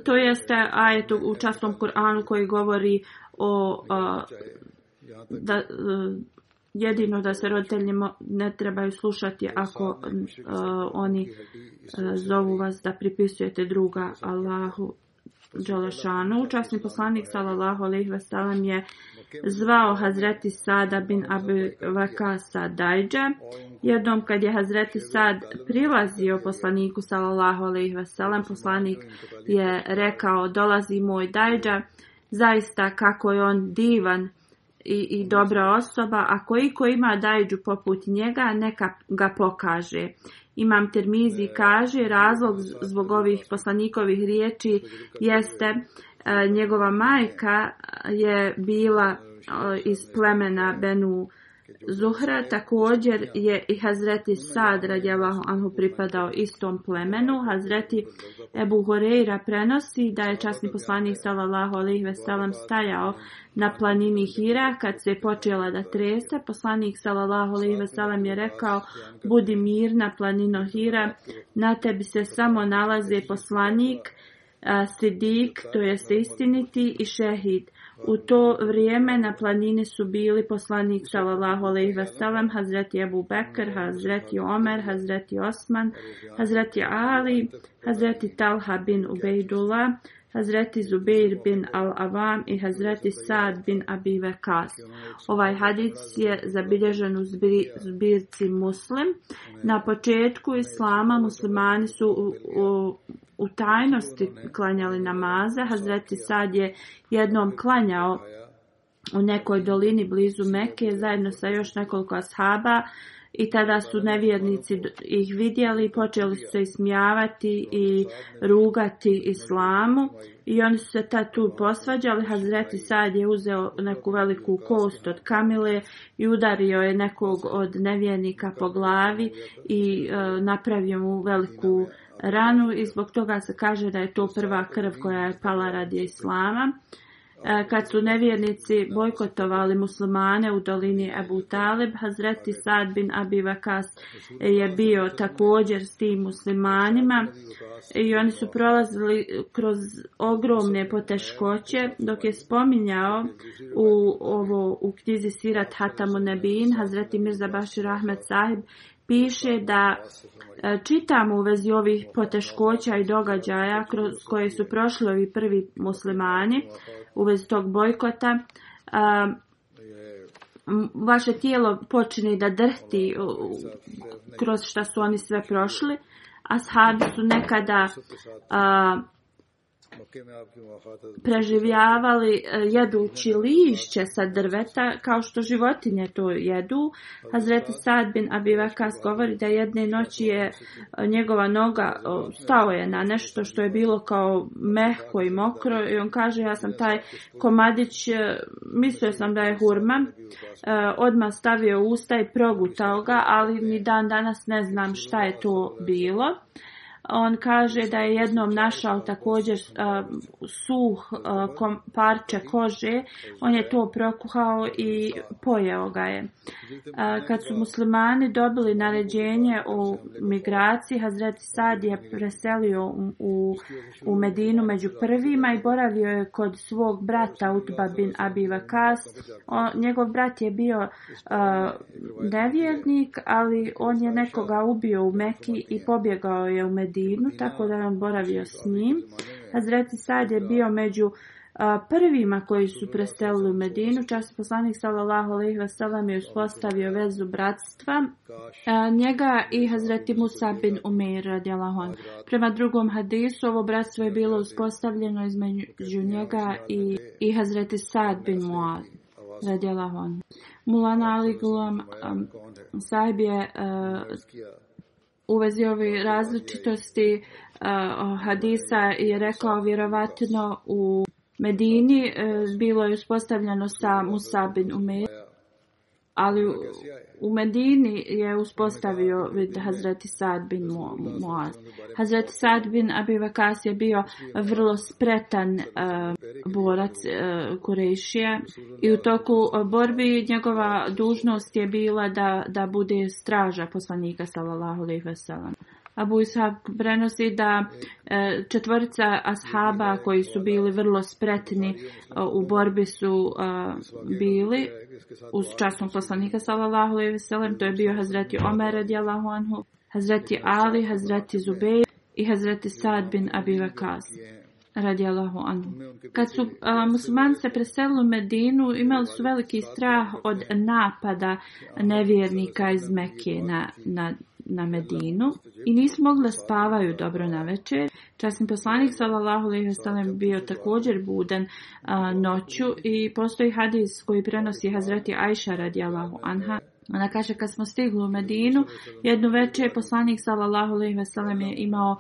to jeste ajet u častom Kur'anu koji govori o da, e, jedino da se roditelji ne trebaju slušati ako oni e, zovu vas da pripisujete druga Allahu Džalašanu. Učasni poslanik sallallahu alejhi ve je zvao Hazreti Sada bin Abi Vakasa Dajđa. Jednom kad je Hazreti Sad prilazio poslaniku sallallahu alaihi wasalam, poslanik je rekao dolazi moj Dajđa, zaista kako je on divan i, i dobra osoba, a ko ima Dajđu poput njega neka ga pokaže. Imam Termizi kaže razlog zbog ovih poslanikovih riječi jeste njegova majka je bila iz plemena Benu Zuhra, također je i Hazreti Sad radijalahu anhu pripadao istom plemenu. Hazreti Ebu Horeira prenosi da je časni poslanik sallallahu alaihi veselam stajao na planini Hira kad se počela da trese. Poslanik sallallahu alaihi veselam je rekao budi mir na planino Hira, na tebi se samo nalaze poslanik Sidik, to jest istiniti i šehid. U to vrijeme na planini su bili poslanik sallallahu alejhi ve sellem, Hazreti Abu Bekr, Hazreti Omer, Hazreti Osman, Hazreti Ali, Hazreti Talha bin Ubejdullah, Hazreti Zubir bin Al-Avam i Hazreti Saad bin Abi Vekas. Ovaj hadis je zabilježen u zbirci muslim. Na početku islama muslimani su u, u, tajnosti klanjali namaze. Hazreti Saad je jednom klanjao u nekoj dolini blizu Meke zajedno sa još nekoliko ashaba i tada su nevjernici ih vidjeli počeli su se ismijavati i rugati islamu. I oni su se tad tu posvađali. Hazreti Sad je uzeo neku veliku kost od kamile i udario je nekog od nevjernika po glavi i e, napravio mu veliku ranu. I zbog toga se kaže da je to prva krv koja je pala radi islama. E, kad su nevjernici bojkotovali muslimane u dolini Abu Talib, Hazreti Sad bin Abi Vakas je bio također s tim muslimanima i oni su prolazili kroz ogromne poteškoće dok je spominjao u, ovo, u knjizi Sirat Hatamu Nebin, Hazreti Mirza Bashir Ahmed Sahib piše da e, čitamo u vezi ovih poteškoća i događaja kroz koje su prošli ovi prvi muslimani u vezi tog bojkota, vaše tijelo počini da drhti ono, kroz što su oni sve prošli. Ashabi su nekada preživljavali e, jedući lišće sa drveta, kao što životinje to jedu. A Sad bin bi govori da jedne noći je e, njegova noga stao je na nešto što je bilo kao mehko i mokro i on kaže ja sam taj komadić, e, mislio sam da je hurma, odmah stavio usta i progutao ga, ali ni dan danas ne znam šta je to bilo. On kaže da je jednom našao također suh parče kože. On je to prokuhao i pojeo ga je. Kad su muslimani dobili naređenje o migraciji, Hazret Sad je preselio u, u Medinu među prvima i boravio je kod svog brata Utba bin Abi Vakas. njegov brat je bio uh, nevjernik, ali on je nekoga ubio u Meki i pobjegao je u Medinu. Medinu, tako da on boravio s njim. Hazreti Sad je bio među prvima koji su prestelili u Medinu, čas poslanik sallallahu alejhi ve sellem je uspostavio vezu bratstva njega i Hazreti Musa bin Umeir radijallahu Prema drugom hadisu ovo bratstvo je bilo uspostavljeno između njega i, Hazreti Sad bin Muad radijallahu Mulana Ali Gulam um, sahib je u vezi ove različitosti eh, hadisa je rekao vjerovatno u Medini eh, bilo je uspostavljeno sa Musabin me ali u Medini je uspostavio vid Hazreti Sad bin Muaz. Hazreti Sad bin Abi Vakas je bio vrlo spretan borac uh, Kurešije i u toku borbi njegova dužnost je bila da, da bude straža poslanika sallallahu alejhi ve Abu Ishaq prenosi da četvrca ashaba koji su bili vrlo spretni u borbi su bili uz časnog poslanika sallallahu alejhi ve sellem, to je bio Hazreti Omer radijallahu anhu, Hazreti Ali, Hazreti Zubej i Hazreti Sad bin Abi Waqas radijallahu anhu. Kad su muslimani se preselili u Medinu, imali su veliki strah od napada nevjernika iz Mekke na, na na Medinu i nisu mogle spavaju dobro na večer. Časni poslanik sallallahu alejhi ve bio također budan noću i postoji hadis koji prenosi Hazreti Ajša radijallahu anha ona kaže kad smo stigli u Medinu, jednu večer poslanik sallallahu alejhi ve je imao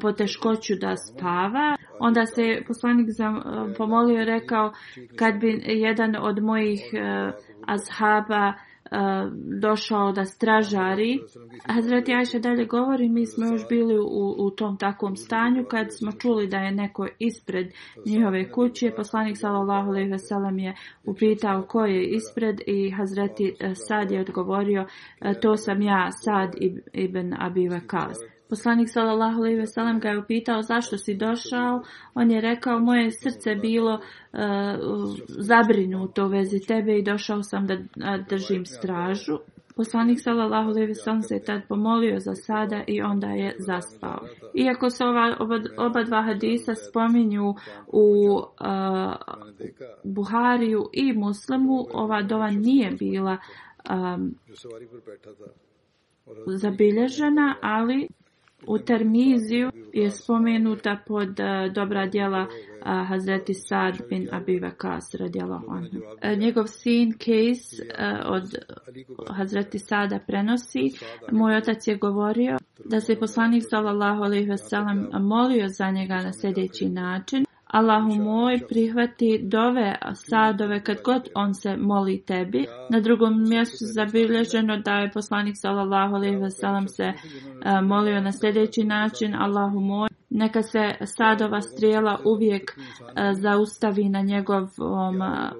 poteškoću da spava. Onda se poslanik pomolio i rekao kad bi jedan od mojih azhaba Eh, došao da stražari. Hazreti Ajša dalje govori, mi smo još bili u, u, tom takvom stanju kad smo čuli da je neko ispred njihove kuće. Poslanik sallallahu alejhi je upitao ko je ispred i Hazreti eh, Sad je odgovorio eh, to sam ja Sad ibn Abi Poslanik sallallahu alejhi ve sellem ga je upitao zašto si došao. On je rekao moje srce bilo eh, zabrinuto u vezi tebe i došao sam da držim stražu. Poslanik sallallahu alejhi ve sellem se tad pomolio za sada i onda je zaspao. Iako se ova, oba, dva hadisa spominju u eh, Buhariju i Muslimu, ova dova nije bila um, zabilježena, ali u Termiziju je spomenuta pod e, dobra djela Hazreti Sad bin Abi djela on. E, njegov sin Kejs e, od Hazreti Sada prenosi. Moj otac je govorio da se poslanik sallallahu alaihi molio za njega na sljedeći način. Allahu moj, prihvati dove sadove kad god on se moli tebi. Na drugom mjestu zabilježeno da je poslanik sallallahu alejhi ve sellem se e, molio na sljedeći način: Allahu neka se sadova strijela uvijek e, zaustavi na njegovom e,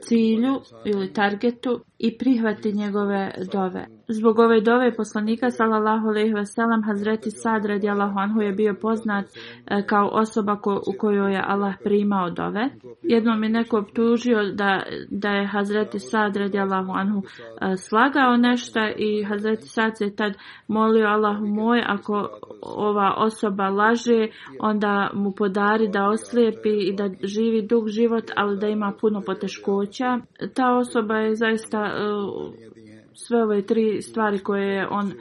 cilju ili targetu i prihvati njegove dove. Zbog ove dove poslanika sallallahu alejhi ve sellem Hazreti Sad radijallahu anhu je bio poznat e, kao osoba u kojoj je Allah primao dove. Jednom je neko optužio da, da je Hazreti Sad radijallahu anhu slagao nešto i Hazreti Sad se tad molio Allahu moj ako ova osoba laže, onda mu podari da oslijepi i da živi dug život, ali da ima puno poteškoća. Ta osoba je zaista e, sve ove tri stvari koje je on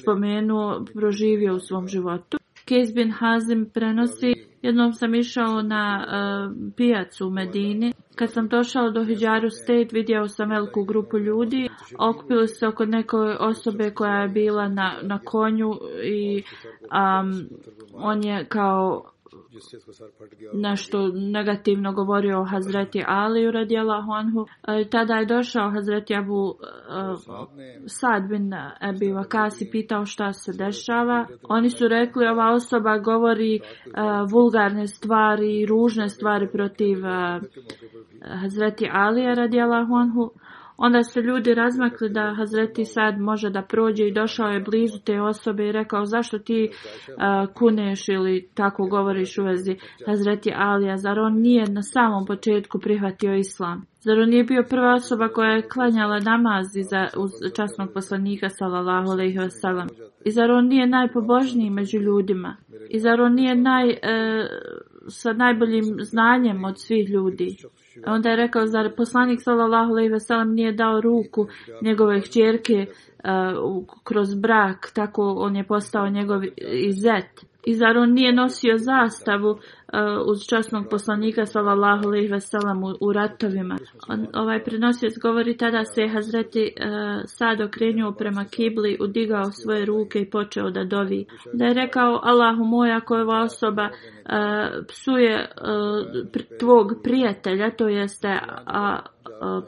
spomenuo proživio u svom životu. Kezbin bin Hazim prenosi Jednom sam išao na uh, pijacu u Medini. Kad sam došao do Hidjaru State, vidio sam veliku grupu ljudi. Okupili se oko neke osobe koja je bila na, na konju i on je kao nešto negativno govorio o Hazreti Aliju radijala Honhu. E, tada je došao Hazreti Abu e, Sad bin Ebi Vakas i pitao šta se dešava. Oni su rekli ova osoba govori e, vulgarne stvari i ružne stvari protiv Hazreti Alija radijela Honhu. Onda su ljudi razmakli da Hazreti Sad može da prođe i došao je blizu te osobe i rekao zašto ti e, kuneš ili tako govoriš u vezi Hazreti Alija, zar on nije na samom početku prihvatio islam? Zar on nije bio prva osoba koja je klanjala namazi za uz časnog poslanika sallallahu alaihi I zar on nije najpobožniji među ljudima? I zar on nije naj e, sa najboljim znanjem od svih ljudi? Onda je rekao, zar poslanik sallallahu alejhi ve nije dao ruku njegove kćerke kroz brak, tako on je postao njegov izet. I zar on nije nosio zastavu uh, uz časnog poslanika sallallahu alejhi ve u, ratovima? ovaj prenosioc govori tada se Hazreti uh, Sad okrenuo prema kibli, udigao svoje ruke i počeo da dovi. Da je rekao Allahu moja ako ova osoba uh, psuje uh, tvog prijatelja, to jeste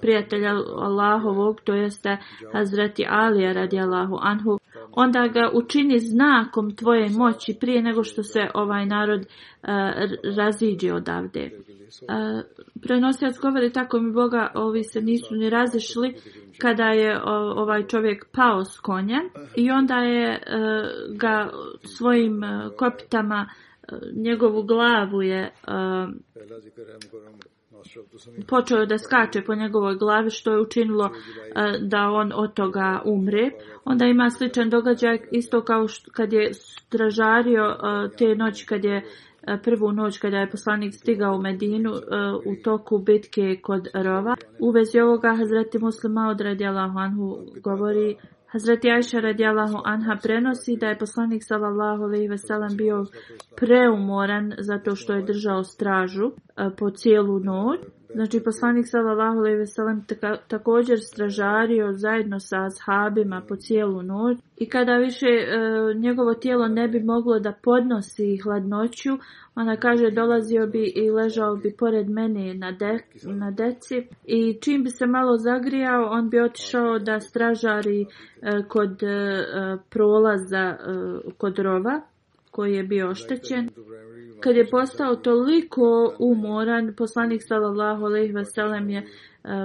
prijatelja Allahovog, to jeste Hazreti Alija radi Allahu Anhu, onda ga učini znakom tvoje moći prije nego što se ovaj narod uh, raziđe odavde. Uh, e, prenosijac govori tako mi Boga, ovi se nisu ni razišli kada je ovaj čovjek pao s konja i onda je e, ga svojim kopitama njegovu glavu je počeo da skače po njegovoj glavi što je učinilo e, da on od toga umre. Onda ima sličan događaj isto kao kad je stražario e, te noći kad je e, prvu noć kada je poslanik stigao u Medinu u toku bitke kod Rova. U vezi ovoga Hazreti Muslima od Anhu govori Hazreti Ajša radijallahu anha prenosi da je poslanik sallallahu alejhi ve bio preumoran zato što je držao stražu eh, po cijelu noć Znači, poslanik sallallahu alejhi ve sellem također stražario zajedno sa ashabima po cijelu noć i kada više e, njegovo tijelo ne bi moglo da podnosi hladnoću, ona kaže dolazio bi i ležao bi pored mene na, na deci i čim bi se malo zagrijao, on bi otišao da stražari e, kod e, prolaza kod rova koji je bio oštećen. Dakle, Kad je postao toliko dakle, umoran, poslanik sallallahu alejhi ve sellem je e,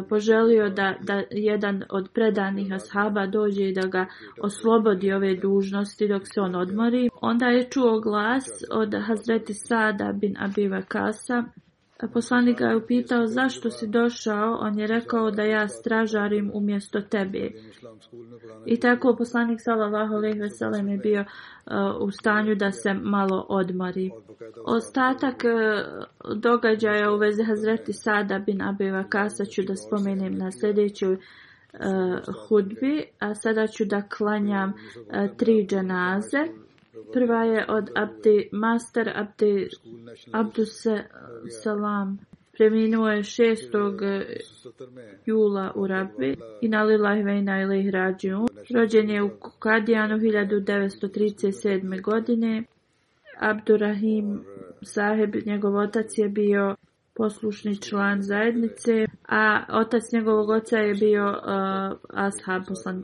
poželio da, da jedan od predanih ashaba dođe i da ga oslobodi ove dužnosti dok se on odmori. Onda je čuo glas od Hazreti Sada bin Abiva Kasa Poslanik ga je upitao zašto si došao, on je rekao da ja stražarim umjesto tebi. I tako poslanik sallallahu alejhi ve je bio uh, u stanju da se malo odmori. Ostatak uh, događaja u vezi Hazreti Sada bin Abi Vakasa ću da spomenem na sljedećoj uh, hudbi, a sada ću da klanjam tri dženaze. Prva je od Abdi, master Abdi, Abdus Salam. Preminuo je 6. jula u Rabbi i na ili Rođen je u Kadijanu 1937. godine. Abdurahim Saheb, njegov otac je bio poslušni član zajednice, a otac njegovog oca je bio uh, ashab, poslan, uh,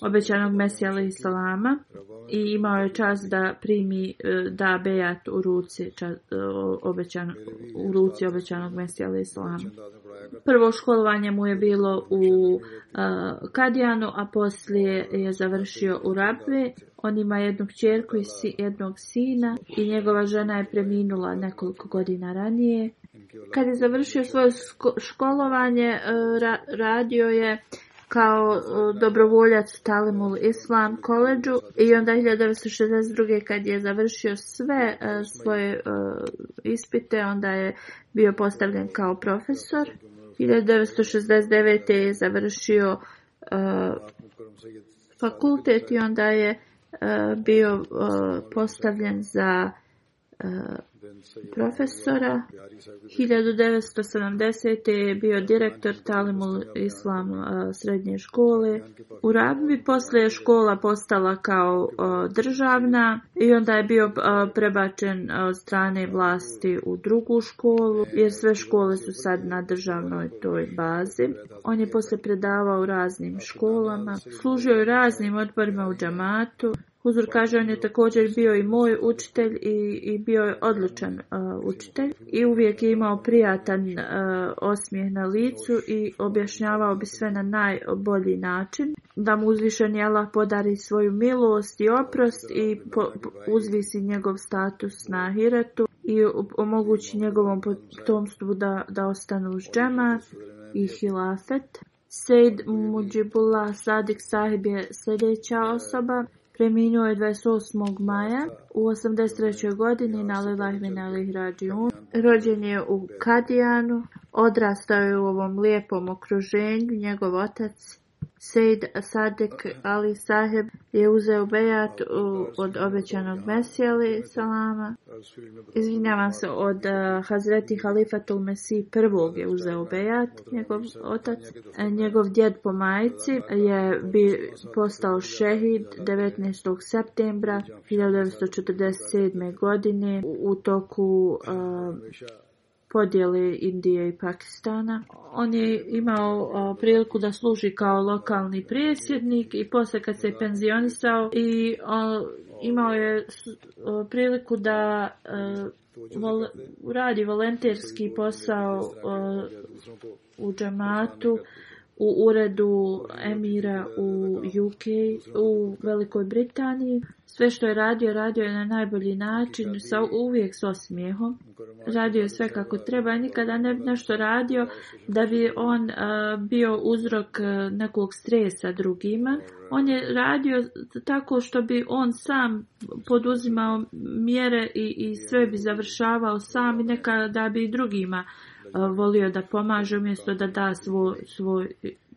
obećanog Mesija Salama i imao je čas da primi e, da bejat u ruci e, Obećanog obećan, u ruci obećanog Mesija Salama. Prvo školovanje mu je bilo u e, Kadijanu, a poslije je završio u Rabve. On ima jednu čerku i jednog sina i njegova žena je preminula nekoliko godina ranije. Kad je završio svoje školovanje, radio je kao e, dobrovoljac u Talimul Islam koleđu i onda 1962. kad je završio sve e, svoje e, ispite, onda je bio postavljen kao profesor. 1969. je završio fakultet i onda je bio postavljen za profesora. 1970. je bio direktor Talimul Islam srednje škole. U Rabbi poslije je škola postala kao državna i onda je bio prebačen od strane vlasti u drugu školu, jer sve škole su sad na državnoj toj bazi. On je poslije predavao u raznim školama, služio je raznim odborima u džamatu, Huzur kaže, on je također bio i moj učitelj i, i bio je odličan uh, učitelj i uvijek je imao prijatan uh, osmijeh na licu i objašnjavao bi sve na najbolji način. Da mu uzvišen jela podari svoju milost i oprost i uzvisi njegov status na hiratu i omogući njegovom potomstvu da, da ostanu uz džema i hilafet. Sejd Mujibullah Sadik sahib je sljedeća osoba. Preminuo je 28. maja u 83. godini na Lilahmin Ali Rođen je u Kadijanu, odrastao je u ovom lijepom okruženju, njegov otac Sejd Sadek Ali Saheb je uzeo bejat od obećanog Mesija salama. Izvinjavam se, od eh, Hazreti Halifatul Mesih prvog je uzeo bejat, njegov otac. Eh, njegov djed po majici je bi postao šehid 19. septembra 1947. godine u, toku eh, podjele Indije i Pakistana. On je imao priliku da služi kao lokalni predsjednik i poslije kad se je penzionisao i imao je priliku da radi volonterski posao u džamatu u uredu emira u UK, u Velikoj Britaniji. Sve što je radio, radio je na najbolji način, sa, uvijek s osmijehom. Radio je sve kako treba i nikada ne bi nešto radio da bi on bio uzrok nekog stresa drugima. On je radio tako što bi on sam poduzimao mjere i, i sve bi završavao sam i nekada bi i drugima Eh, volio da pomaže umjesto da da svoj, svoj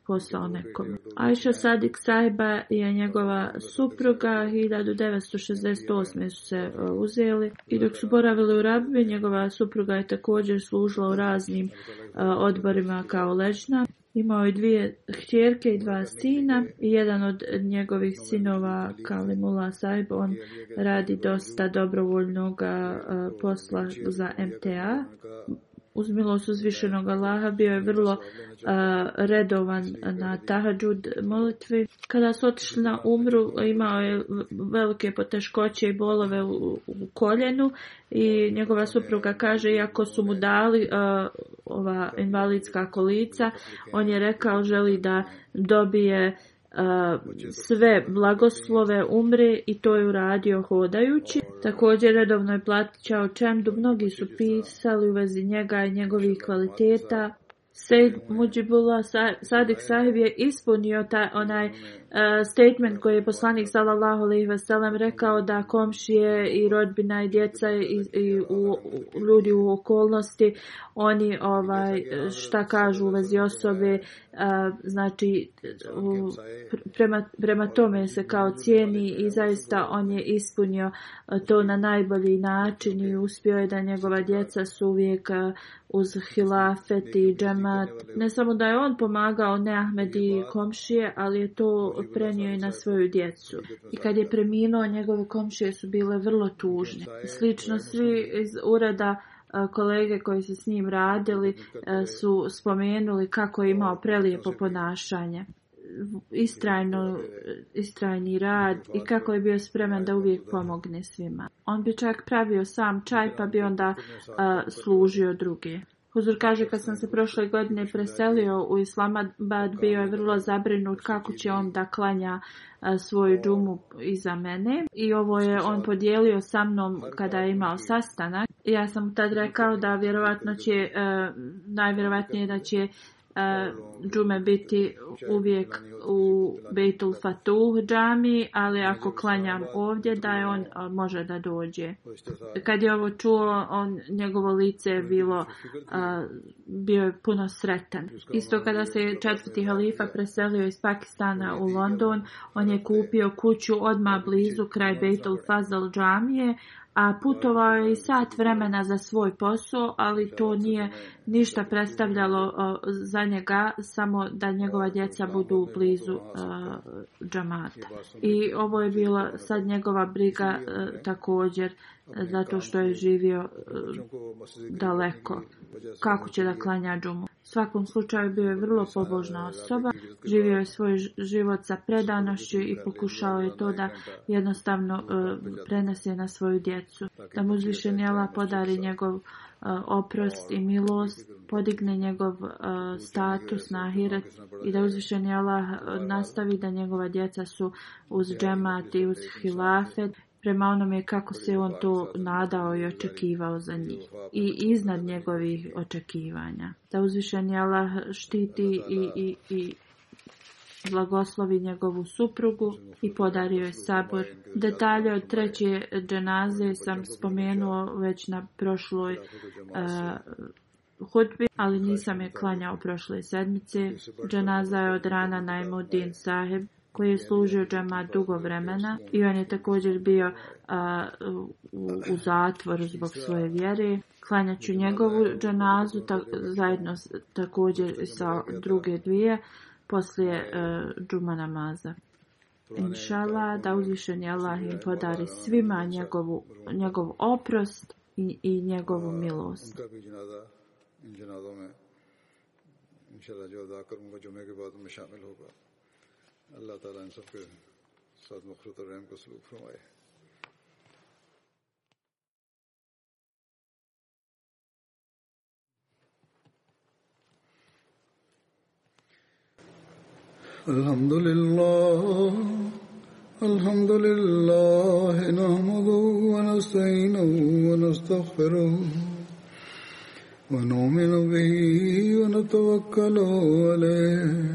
posao nekom. Ajša Sadik Sajba je njegova supruga 1968. su se eh, uzeli i dok su boravili u Rabbi, njegova supruga je također služila u raznim eh, odborima kao ležna. Imao je dvije hćerke i dva sina i jedan od njegovih sinova, Kalimula Saib, on radi dosta dobrovoljnog posla za MTA uz milost uzvišenog Allaha bio je vrlo redovan na tahadžud molitvi. Kada su otišli na umru imao je velike poteškoće i bolove u, koljenu i njegova supruga kaže iako su mu dali ova invalidska kolica on je rekao želi da dobije sve blagoslove umre i to je uradio hodajući. Ovaj, također redovno je plaćao čemdu. Ovaj, Mnogi su pisali u vezi njega i njegovih kvaliteta. Sejd ovaj, Muđibullah Sadik Sahib je ispunio taj onaj statement koji je poslanik sallallahu alejhi ve sellem rekao da komšije i rodbina i djeca i, u, ljudi u okolnosti oni ovaj šta kažu u vezi osobe znači prema, prema tome se kao cijeni i zaista on je ispunio to na najbolji način i uspio je da njegova djeca su uvijek uz hilafet i džemat. Ne samo da je on pomagao ne Ahmed i komšije, ali je to prenio je na svoju djecu. I kad je preminuo, njegove komšije su bile vrlo tužne. Slično svi iz ureda kolege koji su s njim radili su spomenuli kako je imao prelijepo ponašanje istrajno, istrajni rad i kako je bio spreman da uvijek pomogne svima. On bi čak pravio sam čaj pa bi onda služio drugi Huzur kaže, kad sam se prošle godine preselio u Islamabad, bio je vrlo zabrinut kako će on da klanja e, svoju džumu iza mene. I ovo je on podijelio sa mnom kada je imao sastanak. Ja sam tad rekao da vjerovatno će, e, najvjerovatnije da će džume biti uvijek u Bejtul Fatuh džami, ali ako klanjam ovdje da je on može da dođe. Kad je ovo čuo, on, njegovo lice je bilo, bio je puno sretan. Isto kada se četvrti halifa preselio iz Pakistana u London, on je kupio kuću odmah blizu kraj Bejtul Fazal džamije, a putovao je i sat vremena za svoj posao, ali to nije ništa predstavljalo za njega, samo da njegova djeca budu blizu e, džamata. I ovo je bila sad njegova briga e, također zato što je živio e, daleko. Kako će da klanja džumu? U svakom slučaju bio je vrlo pobožna e, osoba, živio je svoj život sa predanošću i pokušao je to da jednostavno e, prenese na svoju djecu. Dakle, da mu uzvišeni Allah podari njegov ovaj oprost i milost, podigne njegov status na ahiret i da uzvišeni Allah nastavi da njegova djeca su uz džemat i uz hilafet prema onome kako se on to nadao i očekivao za njih i iznad njegovih očekivanja. Da uzvišen Allah štiti i, i, i blagoslovi njegovu suprugu i podario je sabor. Detalje od treće dženaze sam spomenuo već na prošloj uh, hudbi, ali nisam je klanjao prošle sedmice. Dženaza je od rana Najmudin Saheb koji je služio džema dugo vremena i on je također bio u, u zatvoru zbog svoje vjere. Klanjat ću njegovu dženazu ta, zajedno također sa druge dvije poslije džuma namaza. Inšala da je Allah im podari svima njegovu, njegov oprost i, i njegovu milost. اللہ تعالیٰ ان سب کے ساتھ مخلوط الرحم کو سلوک فرمائے الحمد لله الحمد لله نحمده ونستعينه ونستغفره ونؤمن به ونتوكل عليه